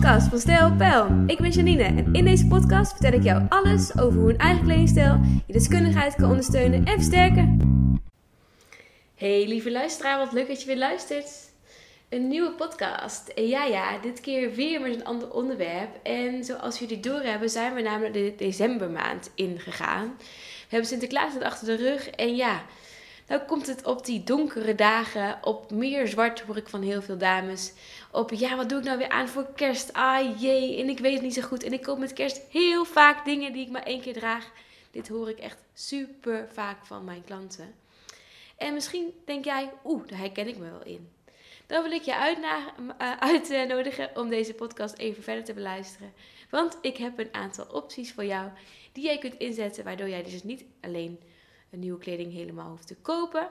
podcast van Stijl Pijl. Ik ben Janine en in deze podcast vertel ik jou alles over hoe een eigen kledingstijl je deskundigheid kan ondersteunen en versterken. Hey lieve luisteraar, wat leuk dat je weer luistert. Een nieuwe podcast. En ja, ja, dit keer weer met een ander onderwerp. En zoals jullie doorhebben, zijn we namelijk de decembermaand ingegaan. We hebben Sinterklaas achter de rug. En ja, nou komt het op die donkere dagen, op meer zwart hoor ik van heel veel dames. Op ja, wat doe ik nou weer aan voor kerst? Ah jee, en ik weet het niet zo goed. En ik koop met kerst heel vaak dingen die ik maar één keer draag. Dit hoor ik echt super vaak van mijn klanten. En misschien denk jij, oeh, daar herken ik me wel in. Dan wil ik je eh, uitnodigen om deze podcast even verder te beluisteren. Want ik heb een aantal opties voor jou die jij kunt inzetten, waardoor jij dus niet alleen een nieuwe kleding helemaal hoeft te kopen.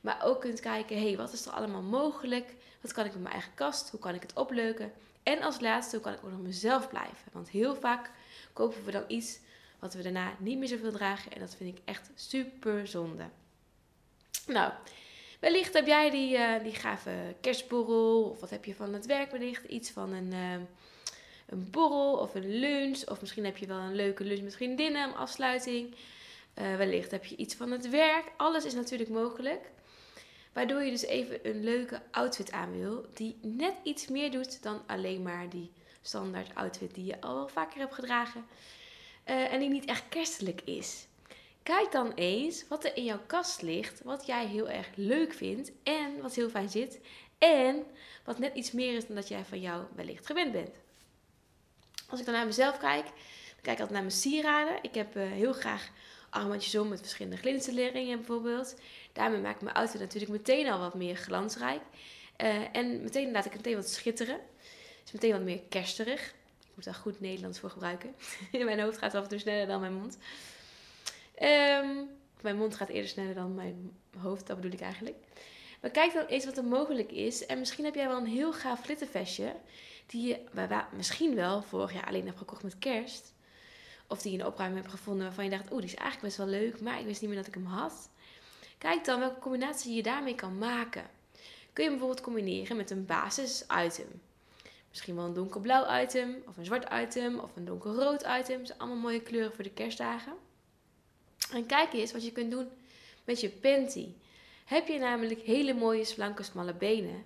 Maar ook kunt kijken, hé, hey, wat is er allemaal mogelijk? Wat kan ik met mijn eigen kast? Hoe kan ik het opleuken? En als laatste, hoe kan ik ook nog mezelf blijven? Want heel vaak kopen we dan iets wat we daarna niet meer zoveel dragen. En dat vind ik echt super zonde. Nou, wellicht heb jij die, uh, die gave kerstborrel. Of wat heb je van het werk wellicht? Iets van een, uh, een borrel of een lunch. Of misschien heb je wel een leuke lunch met vriendinnen, een afsluiting. Uh, wellicht heb je iets van het werk. Alles is natuurlijk mogelijk. Waardoor je dus even een leuke outfit aan wil. Die net iets meer doet dan alleen maar die standaard outfit die je al wel vaker hebt gedragen. Uh, en die niet echt kerstelijk is. Kijk dan eens wat er in jouw kast ligt. Wat jij heel erg leuk vindt. En wat heel fijn zit. En wat net iets meer is dan dat jij van jou wellicht gewend bent. Als ik dan naar mezelf kijk. Dan kijk ik altijd naar mijn sieraden. Ik heb uh, heel graag armbandjes om met verschillende glinsterleringen bijvoorbeeld. Daarmee maak ik mijn outfit natuurlijk meteen al wat meer glansrijk. Uh, en meteen laat ik het meteen wat schitteren. Dus meteen wat meer kersterig. Ik moet daar goed Nederlands voor gebruiken. mijn hoofd gaat af en toe sneller dan mijn mond. Um, mijn mond gaat eerder sneller dan mijn hoofd, dat bedoel ik eigenlijk. Maar kijk dan eens wat er mogelijk is. En misschien heb jij wel een heel gaaf glittervestje. Die je misschien wel vorig jaar alleen hebt gekocht met kerst. Of die je in opruiming hebt gevonden waarvan je dacht, oeh, die is eigenlijk best wel leuk, maar ik wist niet meer dat ik hem had. Kijk dan welke combinatie je daarmee kan maken. Kun je bijvoorbeeld combineren met een basis item. Misschien wel een donkerblauw item, of een zwart item, of een donkerrood item. Dat zijn allemaal mooie kleuren voor de kerstdagen. En kijk eens wat je kunt doen met je panty. Heb je namelijk hele mooie, slanke, smalle benen,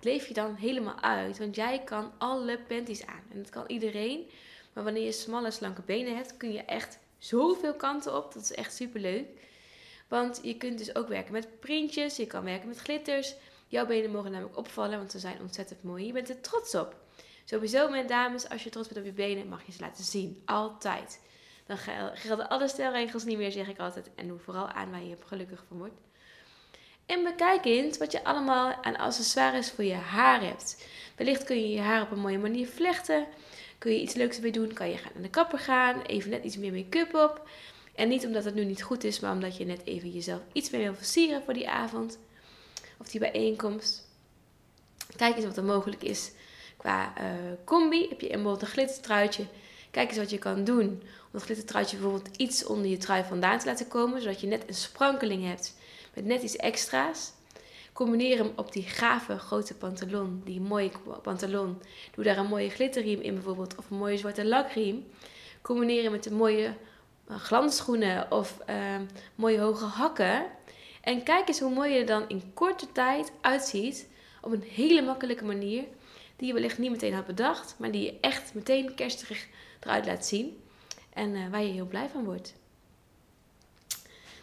leef je dan helemaal uit. Want jij kan alle panties aan. En dat kan iedereen. Maar wanneer je smalle, slanke benen hebt, kun je echt zoveel kanten op. Dat is echt super leuk. Want je kunt dus ook werken met printjes, je kan werken met glitters. Jouw benen mogen namelijk opvallen, want ze zijn ontzettend mooi. Je bent er trots op. Sowieso met dames, als je trots bent op je benen, mag je ze laten zien. Altijd. Dan gelden alle stelregels niet meer, zeg ik altijd. En doe vooral aan waar je gelukkig van wordt. En bekijk eens wat je allemaal aan accessoires voor je haar hebt. Wellicht kun je je haar op een mooie manier vlechten. Kun je iets leuks ermee doen? Kan je gaan naar de kapper gaan? Even net iets meer make-up op. En niet omdat het nu niet goed is, maar omdat je net even jezelf iets meer wil versieren voor die avond. Of die bijeenkomst. Kijk eens wat er mogelijk is qua uh, combi. Heb je bijvoorbeeld een glittertruitje. Kijk eens wat je kan doen om dat glittertruitje bijvoorbeeld iets onder je trui vandaan te laten komen. Zodat je net een sprankeling hebt met net iets extra's. Combineer hem op die gave grote pantalon, die mooie pantalon. Doe daar een mooie glitterriem in bijvoorbeeld, of een mooie zwarte lakriem. Combineer hem met een mooie uh, glansschoenen of uh, mooie hoge hakken. En kijk eens hoe mooi je er dan in korte tijd uitziet. Op een hele makkelijke manier. Die je wellicht niet meteen had bedacht, maar die je echt meteen kerstig eruit laat zien. En uh, waar je heel blij van wordt.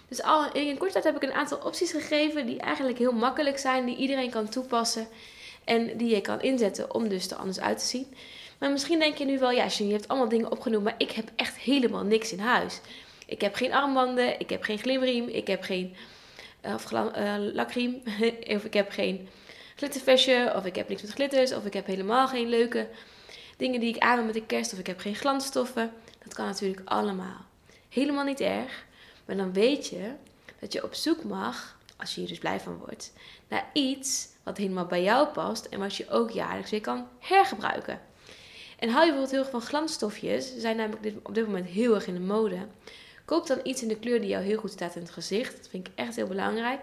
Dus al, in korte tijd heb ik een aantal opties gegeven die eigenlijk heel makkelijk zijn, die iedereen kan toepassen en die je kan inzetten om dus er anders uit te zien. Maar misschien denk je nu wel, ja, je hebt allemaal dingen opgenoemd, maar ik heb echt helemaal niks in huis. Ik heb geen armbanden, ik heb geen glimriem, ik heb geen uh, of uh, lakriem, of ik heb geen glittervestje, of ik heb niks met glitters, of ik heb helemaal geen leuke dingen die ik aan met de kerst, of ik heb geen glansstoffen. Dat kan natuurlijk allemaal. Helemaal niet erg. Maar dan weet je dat je op zoek mag, als je hier dus blij van wordt, naar iets wat helemaal bij jou past en wat je ook jaarlijks weer kan hergebruiken. En hou je bijvoorbeeld heel erg van glansstofjes, ze zijn namelijk op dit moment heel erg in de mode. Koop dan iets in de kleur die jou heel goed staat in het gezicht. Dat vind ik echt heel belangrijk.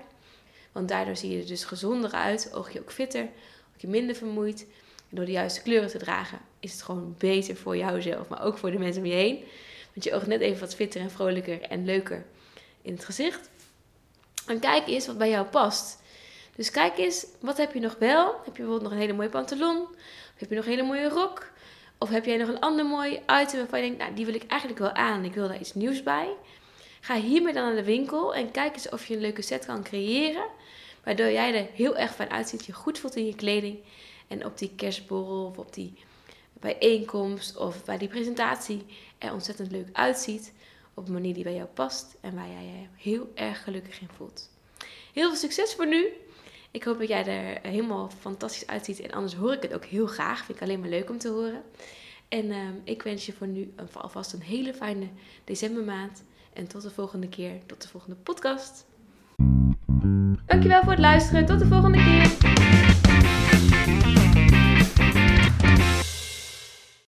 Want daardoor zie je er dus gezonder uit, oog je ook fitter, ook je minder vermoeid. En door de juiste kleuren te dragen, is het gewoon beter voor jouzelf, maar ook voor de mensen om je heen. Want je oogt net even wat fitter en vrolijker en leuker in het gezicht. En kijk eens wat bij jou past. Dus kijk eens, wat heb je nog wel? Heb je bijvoorbeeld nog een hele mooie pantalon? Of heb je nog een hele mooie rok? Of heb jij nog een ander mooi item waarvan je denkt, nou, die wil ik eigenlijk wel aan. Ik wil daar iets nieuws bij. Ga hiermee dan naar de winkel en kijk eens of je een leuke set kan creëren. Waardoor jij er heel erg fijn uitziet, je goed voelt in je kleding. En op die kerstborrel of op die bijeenkomst of bij die presentatie er ontzettend leuk uitziet. Op een manier die bij jou past en waar jij je heel erg gelukkig in voelt. Heel veel succes voor nu. Ik hoop dat jij er helemaal fantastisch uitziet. En anders hoor ik het ook heel graag. Vind ik alleen maar leuk om te horen. En ehm, ik wens je voor nu alvast een hele fijne decembermaand. En tot de volgende keer. Tot de volgende podcast. Dankjewel voor het luisteren. Tot de volgende keer.